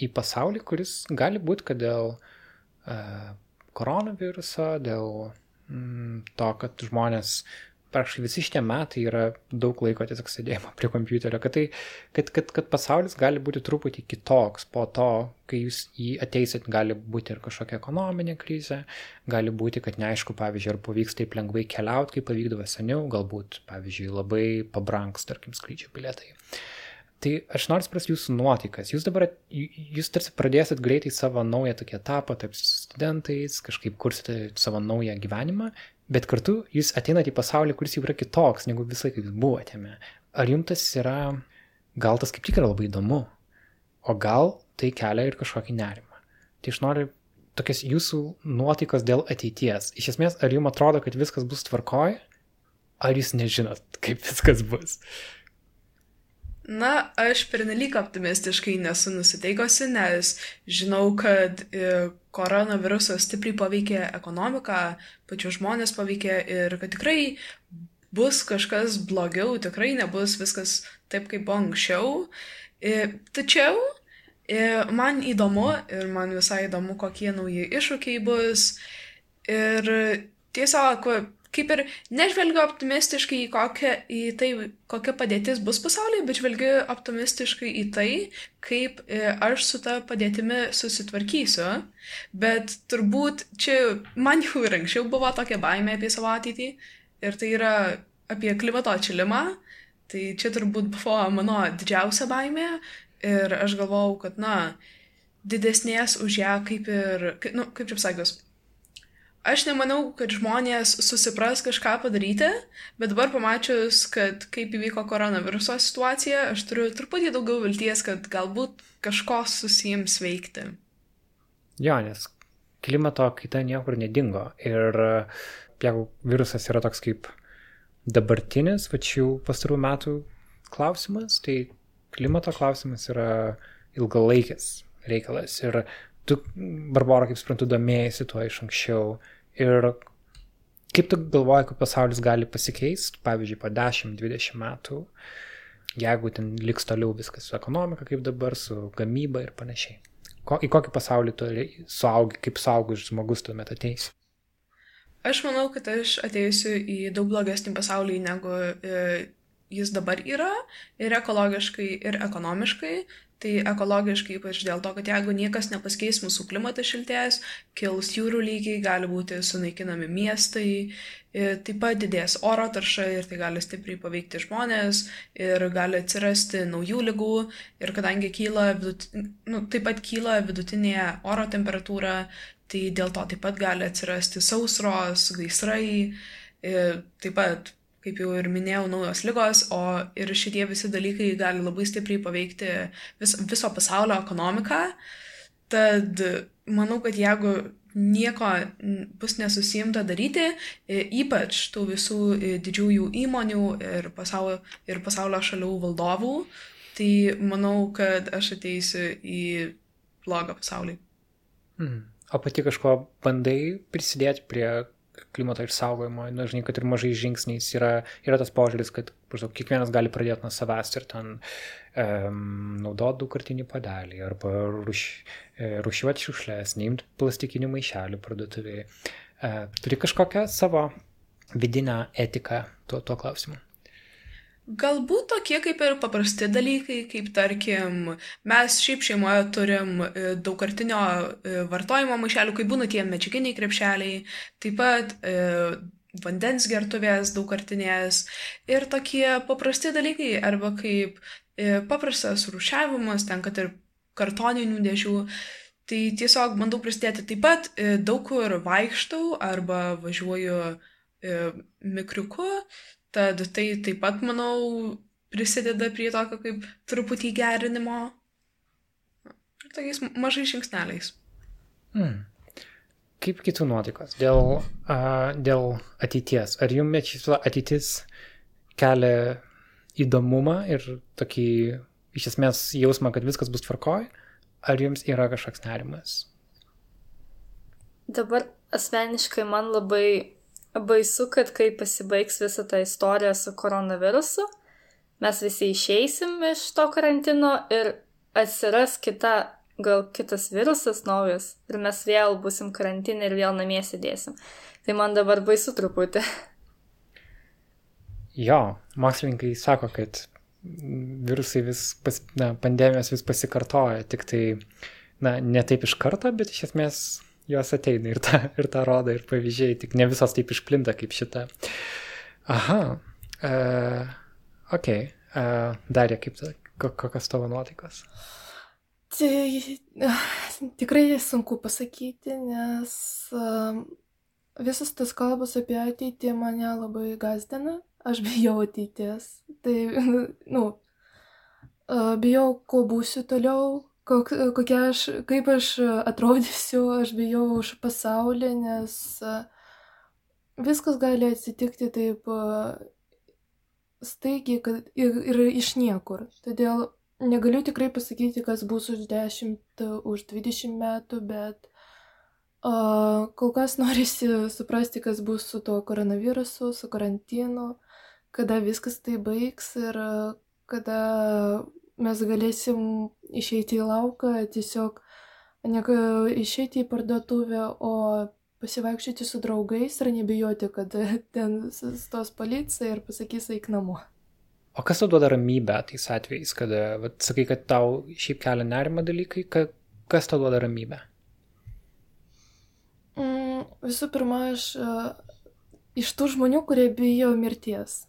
į pasaulį, kuris gali būti, kad dėl uh, koronaviruso, dėl mm, to, kad žmonės praktiškai visi šitie metai yra daug laiko tiesiog sėdėjimo prie kompiuterio, kad, tai, kad, kad, kad pasaulis gali būti truputį kitoks po to, kai jūs jį ateisit, gali būti ir kažkokia ekonominė krizė, gali būti, kad neaišku, pavyzdžiui, ar pavyks taip lengvai keliauti, kaip pavykdavo seniau, galbūt, pavyzdžiui, labai pabranks, tarkim, skrydžio bilietai. Tai aš noriu suprasti jūsų nuotaikas. Jūs dabar, jūs tarsi pradėsit greitai savo naują tokį etapą, taip studentais, kažkaip kursite savo naują gyvenimą, bet kartu jūs ateinate į pasaulį, kuris jau yra kitoks, negu visai kaip jūs buvote. Ar jums tas yra, gal tas kaip tik yra labai įdomu, o gal tai kelia ir kažkokį nerimą. Tai aš noriu tokias jūsų nuotaikos dėl ateities. Iš esmės, ar jums atrodo, kad viskas bus tvarkoj, ar jūs nežinot, kaip viskas bus? Na, aš pernelyg optimistiškai nesu nusiteikusi, nes žinau, kad e, koronavirusas stipriai paveikė ekonomiką, pačius žmonės paveikė ir kad tikrai bus kažkas blogiau, tikrai nebus viskas taip, kaip buvo anksčiau. E, tačiau e, man įdomu ir man visai įdomu, kokie nauji iššūkiai bus. Ir tiesiog kaip ir nežvelgiu optimistiškai į, kokią, į tai, kokia padėtis bus pasaulyje, bet žvelgiu optimistiškai į tai, kaip e, aš su ta padėtimi susitvarkysiu. Bet turbūt čia man jau ir anksčiau buvo tokia baime apie savo ateitį ir tai yra apie klimato atšilimą. Tai čia turbūt buvo mano didžiausia baimė ir aš galvojau, kad, na, didesnės už ją kaip ir, nu, kaip čia pasakius, Aš nemanau, kad žmonės susipras kažką padaryti, bet dabar pamačius, kad kaip įvyko koronaviruso situacija, aš turiu truputį daugiau vilties, kad galbūt kažko susijims veikti. Jo, nes klimato kaita niekur nedingo. Ir jeigu virusas yra toks kaip dabartinis, va šių pastarų metų klausimas, tai klimato klausimas yra ilgalaikis reikalas. Ir tu, Barbara, kaip suprantu, domėjai tuo iš anksčiau. Ir kaip tu galvoji, kaip pasaulis gali pasikeisti, pavyzdžiui, po 10-20 metų, jeigu ten liks toliau viskas su ekonomika kaip dabar, su gamyba ir panašiai. Ko, į kokį pasaulį tu suaugi, kaip suaugus žmogus tuomet ateisi? Aš manau, kad aš ateisiu į daug blogesnį pasaulį, negu e, jis dabar yra, ir ekologiškai, ir ekonomiškai. Tai ekologiškai ypač dėl to, kad jeigu niekas nepasikeis, mūsų klimatas šiltės, kils jūrų lygiai, gali būti sunaikinami miestai, taip pat didės oro tarša ir tai gali stipriai paveikti žmonės ir gali atsirasti naujų lygų ir kadangi kyla, vidut, nu, taip pat kyla vidutinė oro temperatūra, tai dėl to taip pat gali atsirasti sausros, gaisrai, taip pat kaip jau ir minėjau, naujos lygos, o ir šitie visi dalykai gali labai stipriai paveikti vis, viso pasaulio ekonomiką. Tad manau, kad jeigu nieko bus nesusimta daryti, ypač tų visų didžiųjų įmonių ir pasaulio, ir pasaulio šalių valdovų, tai manau, kad aš ateisiu į blogą pasaulį. Hmm. O pati kažko bandai prisidėti prie klimato išsaugojimo, na, žinai, kad ir mažai žingsniais yra, yra tas požiūris, kad pražau, kiekvienas gali pradėti nuo savęs ir ten um, naudoti daugkartinį padelį arba ruš, e, rušiuoti šiukšlės, neimti plastikinių maišelių parduotuvėje. Uh, turi kažkokią savo vidinę etiką tuo, tuo klausimu. Galbūt tokie kaip ir paprasti dalykai, kaip tarkim, mes šiaip šeimoje turim e, daugkartinio e, vartojimo maišelių, kai būna tie medžiaginiai krepšeliai, taip pat e, vandens gertuvės daugkartinės ir tokie paprasti dalykai, arba kaip e, paprastas rušiavimas, ten kad ir kartoninių dėžių. Tai tiesiog bandau prisidėti taip pat, e, daug kur vaikštau arba važiuoju e, mikriuku, tad tai taip pat, manau, prisideda prie tokio kaip truputį gerinimo. Ir tokiais mažais žingsneliais. Hmm. Kaip kitų nuotaikos? Dėl, uh, dėl ateities. Ar jums šitą ateitis kelia įdomumą ir tokį, iš esmės, jausmą, kad viskas bus tvarkoj? Ar jums yra kažkoks nerimas? Dabar asmeniškai man labai baisu, kad kai pasibaigs visa ta istorija su koronavirusu, mes visi išeisim iš to karantino ir atsiras kita gal kitas virusas naujas ir mes vėl busim karantinė ir vėl namie sėdėsim. Tai man dabar baisu truputį. Jo, mokslininkai sako, kad virusai vis, pas, na, pandemijos vis pasikartoja, tik tai, na, ne taip iš karto, bet iš esmės jos ateina ir tą, ir tą rodo, ir pavyzdžiai, tik ne visos taip išplinta kaip šita. Aha, uh, ok, uh, darė kaip, kokios tavo nuotaikos? Tai tikrai sunku pasakyti, nes visas tas kalbas apie ateitį mane labai gazdina. Aš bijau ateities. Tai, nu, bijau, ko būsiu toliau, kok, kokia aš, kaip aš atrodysiu, aš bijau už pasaulį, nes viskas gali atsitikti taip staigiai kad, ir, ir iš niekur. Todėl negaliu tikrai pasakyti, kas bus už 10, už 20 metų, bet uh, kol kas norisi suprasti, kas bus su tuo koronavirusu, su karantinu, kada viskas tai baigs ir uh, kada mes galėsim išeiti į lauką, tiesiog ne išeiti į parduotuvę, o pasivaikščioti su draugais ir nebijoti, kad ten stos policija ir pasakys eik namo. O kas tau duoda ramybę tais atvejais, kada, vat, sakai, kad tau šiaip kelia nerima dalykai, ka, kas tau duoda ramybę? Mm, visų pirma, aš uh, iš tų žmonių, kurie bijo mirties.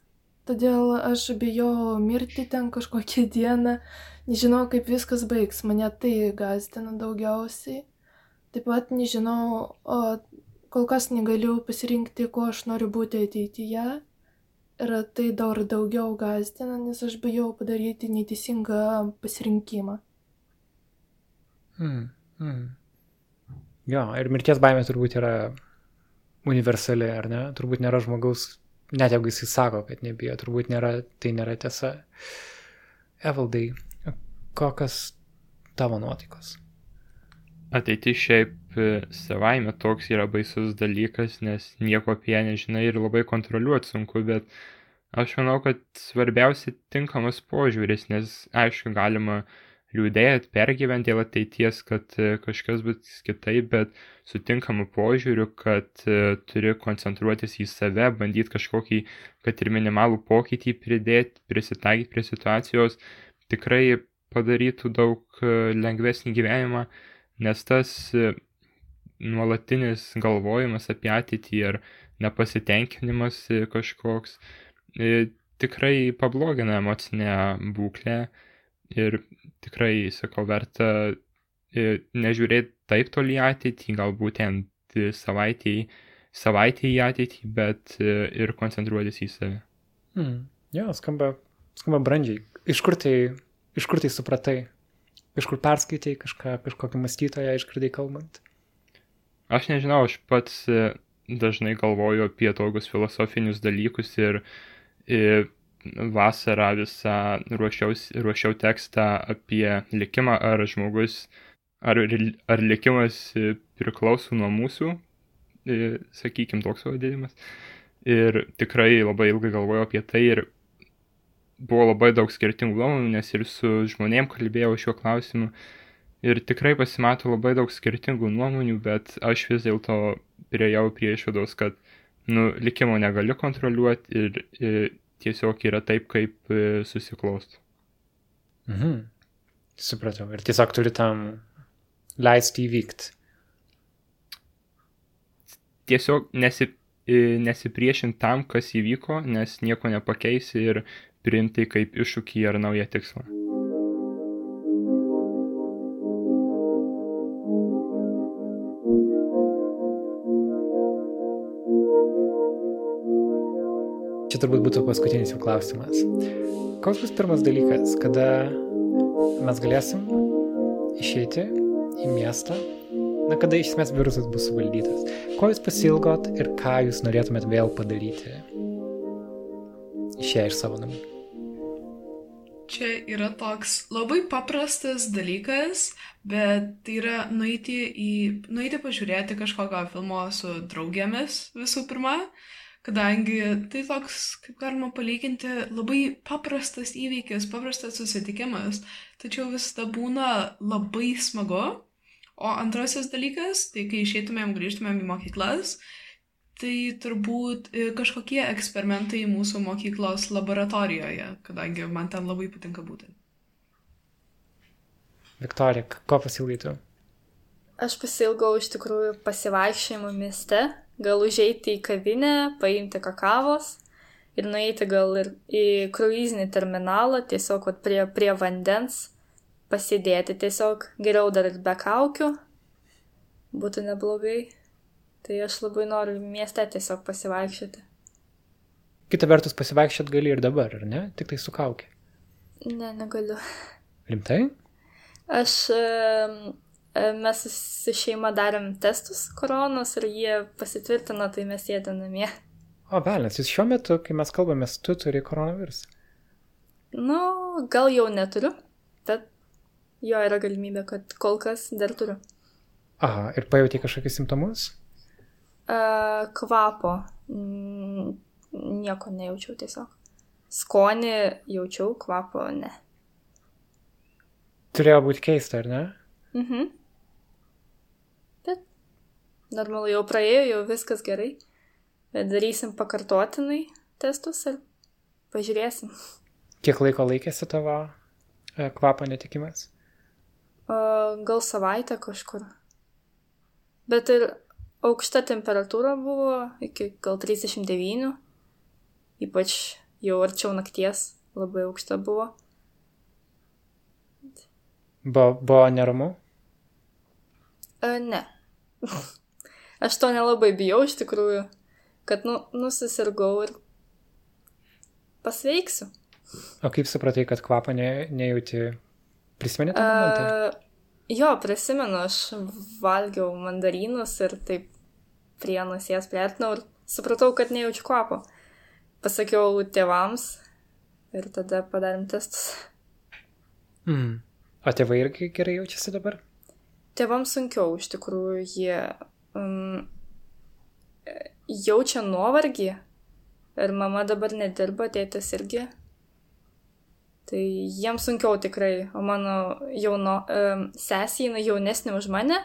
Todėl aš bijau mirti ten kažkokią dieną, nežinau, kaip viskas baigs, mane tai gazdina daugiausiai. Taip pat nežinau, o kol kas negaliu pasirinkti, kuo aš noriu būti ateityje ir tai dar daugiau gazdina, nes aš bijau padaryti neteisingą pasirinkimą. Hmm, hmm. Jo, ir mirties baimė turbūt yra universali, ar ne? Turbūt nėra žmogaus, net jeigu jisai sako, kad nebijo, turbūt nėra, tai nėra tiesa. Evaldai, kokios tavo nuotaikos? Ateiti šiaip E, savaime toks yra baisus dalykas, nes nieko apie ją nežinai ir labai kontroliuoti sunku, bet aš manau, kad svarbiausia tinkamas požiūris, nes aišku, galima liūdėti, pergyventi dėl ateities, kad e, kažkas bus kitaip, bet sutinkamu požiūriu, kad e, turi koncentruotis į save, bandyti kažkokį, kad ir minimalų pokytį pridėti, prisitaikyti prie situacijos, tikrai padarytų daug lengvesnį gyvenimą, nes tas nuolatinis galvojimas apie ateitį ir nepasitenkinimas kažkoks e, tikrai pablogina emocinę būklę ir tikrai, sakau, verta e, nežiūrėti taip toli ateitį, galbūt ten savaitėjai, savaitėjai į ateitį, bet e, ir koncentruotis į save. Hmm. Jo, skamba, skamba brandžiai. Iš kur tai, iš kur tai supratai? Iš kur perskaitai kažką, kažkokį mąstytoją išgirdai kalbant? Aš nežinau, aš pats e, dažnai galvoju apie tokius filosofinius dalykus ir, ir vasarą visą ruošiau, tekstą apie likimą, ar žmogus, ar, ar likimas priklauso nuo mūsų, sakykime, toks vadinimas. Ir tikrai labai ilgai galvojau apie tai ir buvo labai daug skirtingų nuomonių, nes ir su žmonėm kalbėjau šiuo klausimu ir tikrai pasimato labai daug skirtingų nuomonių, bet aš vis dėlto priejau prie išvados, kad nu, likimo negaliu kontroliuoti ir, ir tiesiog yra taip, kaip e, susiklosto. Mhm. Supratau. Ir tiesiog turi tam leisti įvykti. Tiesiog nesi, e, nesipriešinti tam, kas įvyko, nes nieko nepakeisi ir priimti kaip iššūkį ar naują tikslą. Čia turbūt būtų paskutinis jau klausimas. Koks bus pirmas dalykas, kada mes galėsim išeiti į miestą, na kada iš esmės virusas bus suvaldytas? Ko jūs pasilgot ir ką jūs norėtumėt vėl padaryti išėję iš savo namų? Čia yra toks labai paprastas dalykas, bet tai yra nueiti, į, nueiti pažiūrėti kažkokio filmo su draugėmis visų pirma, kadangi tai toks, kaip galima palyginti, labai paprastas įvykis, paprastas susitikimas, tačiau visada būna labai smagu. O antrasis dalykas, tai kai išeitumėm, grįžtumėm į mokyklas, Tai turbūt e, kažkokie eksperimentai mūsų mokyklos laboratorijoje, kadangi man ten labai patinka būti. Viktorija, ko pasilgaitų? Aš pasilgau iš tikrųjų pasivaikščiojimų mieste, gal užeiti į kavinę, paimti kakavos ir nueiti gal ir į kruizinį terminalą, tiesiog prie, prie vandens, pasidėti tiesiog, geriau dar ir be kaukių, būtų neblogai. Tai aš labai noriu mieste tiesiog pasivaikščioti. Kita vertus, pasivaikščiot gali ir dabar, ar ne? Tik tai su kaukė. Ne, negaliu. Rimtai? Aš, mes su šeima darėm testus koronos ir jie pasitvirtino, tai mes sėdė namie. O, velnės, jūs šiuo metu, kai mes kalbamės, tu turi koronavirusą. Nu, gal jau neturiu, bet jo yra galimybė, kad kol kas dar turiu. Aha, ir pajauti kažkokius simptomus? Uh, kvapo. Mm, nieko nejaučiau tiesiog. Skonį jaučiau, kvapo ne. Turėjo būti keista, ar ne? Mhm. Normalu jau praėjo, jau viskas gerai. Bet darysim pakartotinai testus ir pažiūrėsim. Kiek laiko laikėsi tavo e, kvapo netikimas? Gal savaitę kažkur. Bet ir aukšta temperatūra buvo iki gal 39, ypač jau arčiau nakties labai aukšta buvo. Buvo, buvo neramu? A, ne. Aš to nelabai bijau iš tikrųjų, kad nu, nusisirgau ir pasveiksiu. O kaip supratai, kad kvapą ne, nejauti? Prisimeni tą momentą? Uh, jo, prisimenu, aš valgiau mandarinus ir taip prie nosies priartinau ir supratau, kad nejaučiu kvapo. Pasakiau tėvams ir tada padarėm testus. Mm. O tėvai irgi gerai jaučiasi dabar? Tėvams sunkiau, iš tikrųjų, jie um, jaučia nuovargį ir mama dabar nedirba, tėtis irgi. Tai jiems sunkiau tikrai, o mano jauno um, sesija, jinai jaunesnė už mane,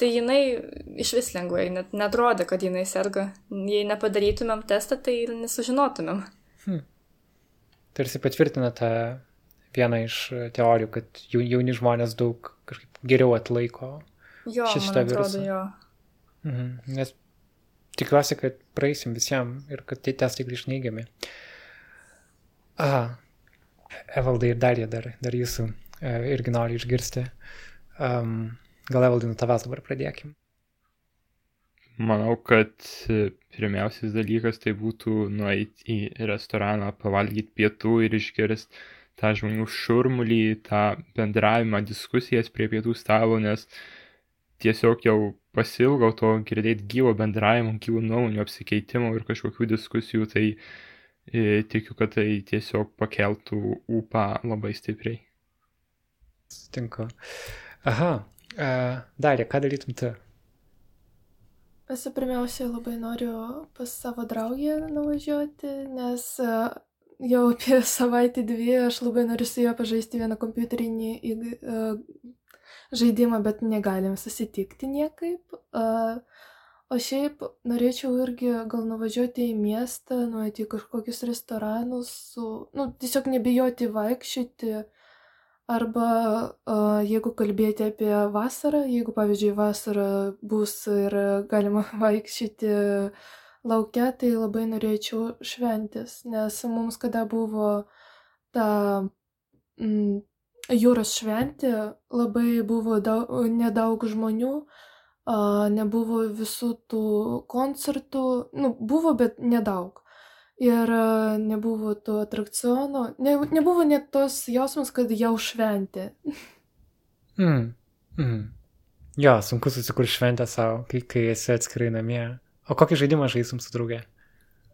tai jinai iš vis lengvai, net netrodė, kad jinai serga. Jei nepadarytumėm testą, tai ir nesužinotumėm. Hmm. Tarsi patvirtina tą vieną iš teorijų, kad jauni žmonės daug kažkaip geriau atlaiko jo, šitą virusą. Jo. Mhm. Nes tikiuosi, kad praeisim visiems ir kad tie testai grįž neigiami. Aha, Evaldai ir Darija dar, dar jūsų e, irgi nori išgirsti. Um, gal Evaldai nuo tavęs dabar pradėkim. Manau, kad pirmiausias dalykas tai būtų nueiti į restoraną, pavalgyti pietų ir išgirsti tą žmonių šurmulį, tą bendravimą, diskusijas prie pietų stalo, nes tiesiog jau pasilgau to girdėti gyvo bendravimo, gyvų nuomonių apsikeitimo ir kažkokių diskusijų, tai e, tikiu, kad tai tiesiog pakeltų ūpą labai stipriai. Sutinku. Aha, e, Darė, ką darytum tu? Esu pirmiausia labai noriu pas savo draugę nuvažiuoti, nes jau apie savaitę dvi aš labai noriu su juo pažaisti vieną kompiuterinį uh, žaidimą, bet negalim susitikti niekaip. O šiaip norėčiau irgi gal nuvažiuoti į miestą, nueiti į kažkokius restoranus, su, nu, tiesiog nebijoti vaikščioti. Arba jeigu kalbėti apie vasarą, jeigu pavyzdžiui vasara bus ir galima vaikščioti laukia, tai labai norėčiau šventės, nes mums kada buvo ta mm, jūros šventė, labai buvo daug, nedaug žmonių, a, nebuvo visų tų koncertų, nu, buvo, bet nedaug. ir e, nebuvo to atrakcionų, ne, nebuvo net tos jausmas, kad jau šventė. Mm. Mm. Jo, sunku susikurti šventę savo, kai, kai esi atskirai namie. O kokį žaidimą žaisum su draugė?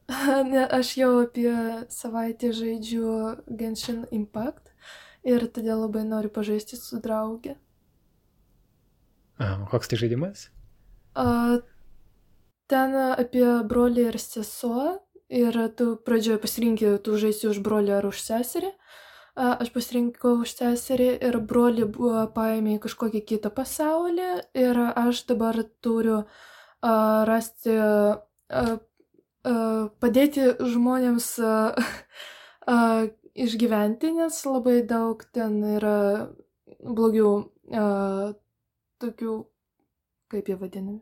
Ne, aš jau apie savaitę žaidžiu Genshin Impact ir todėl labai noriu pažaisti su draugė. A, koks tai žaidimas? A, ten apie brolį ir sesuo ir tu pradžioje pasirinkti, tu žaisi už brolį ar už seserį. A, aš pasirinkau už seserį ir brolį buvo paėmė į kažkokį kitą pasaulį ir aš dabar turiu a, rasti, a, a, padėti žmonėms a, a, išgyventi, nes labai daug ten yra blogių, a, tokių, kaip jie vadinami.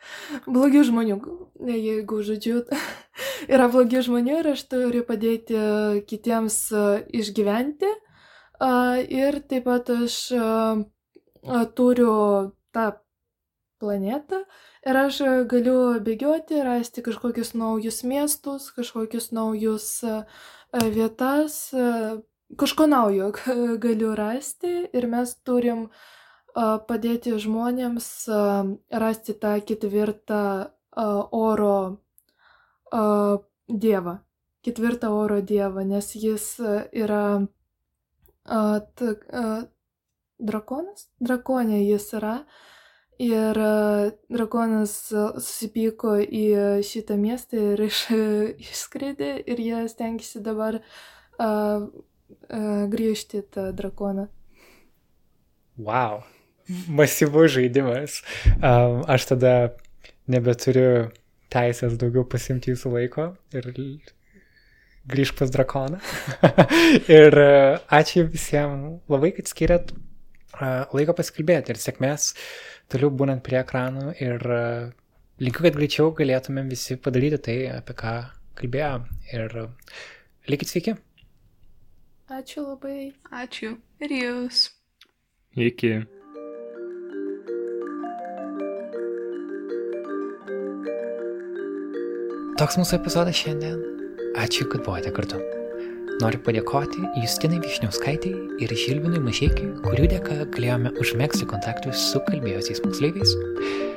Blogių žmonių, jeigu žodžiu, yra blogi žmonių ir aš turiu padėti kitiems išgyventi. Ir taip pat aš turiu tą planetą ir aš galiu bėgioti, rasti kažkokius naujus miestus, kažkokius naujus vietas, kažko naujo galiu rasti ir mes turim uh, padėti žmonėms rasti tą ketvirtą oro dievą. Ketvirtą oro dievą, nes jis yra drakonas, drakonė jis yra. Ir drakonas susipyko į šitą miestą ir iš, išskridė ir jie stengiasi dabar uh, uh, grįžti tą drakoną. Wow masyvus žaidimas. Um, aš tada nebeturiu teisės daugiau pasimti jūsų laiko ir grįžk pas drakoną. ir ačiū visiems labai, kad skiriat laiko pasikalbėti ir sėkmės toliau būnant prie ekranų ir linkiu, kad greičiau galėtumėm visi padaryti tai, apie ką kalbėjom. Ir likit sveiki. Ačiū labai. Ačiū. Ir jūs. Iki. Toks mūsų epizodas šiandien. Ačiū, kad buvote kartu. Noriu padėkoti Justinai Višniauskaitai ir Žilvinui Mažiekiui, kurių dėka galėjome užmėgsti kontaktus su kalbėjusiais moksleiviais.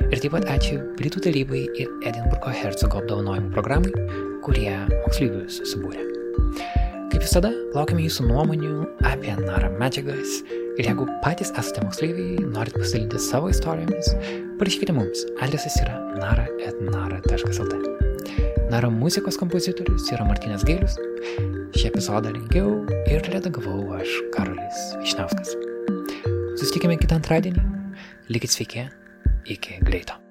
Ir taip pat ačiū Britų tarybai ir Edinburgo Hercogo apdovanojimų programai, kurie moksleivius subūrė. Kaip visada, laukiame jūsų nuomonių apie NARA medžiagas ir jeigu patys esate moksleiviai, norit pasidalinti savo istorijomis, parašykite mums. Adresas yra nara.nara.lt. Naro muzikos kompozitorius yra Martinas Gailius. Šį epizodą rengiau ir redagavau aš Karolis Višnauskas. Susitikime kitą antradienį. Likit sveiki. Iki greito.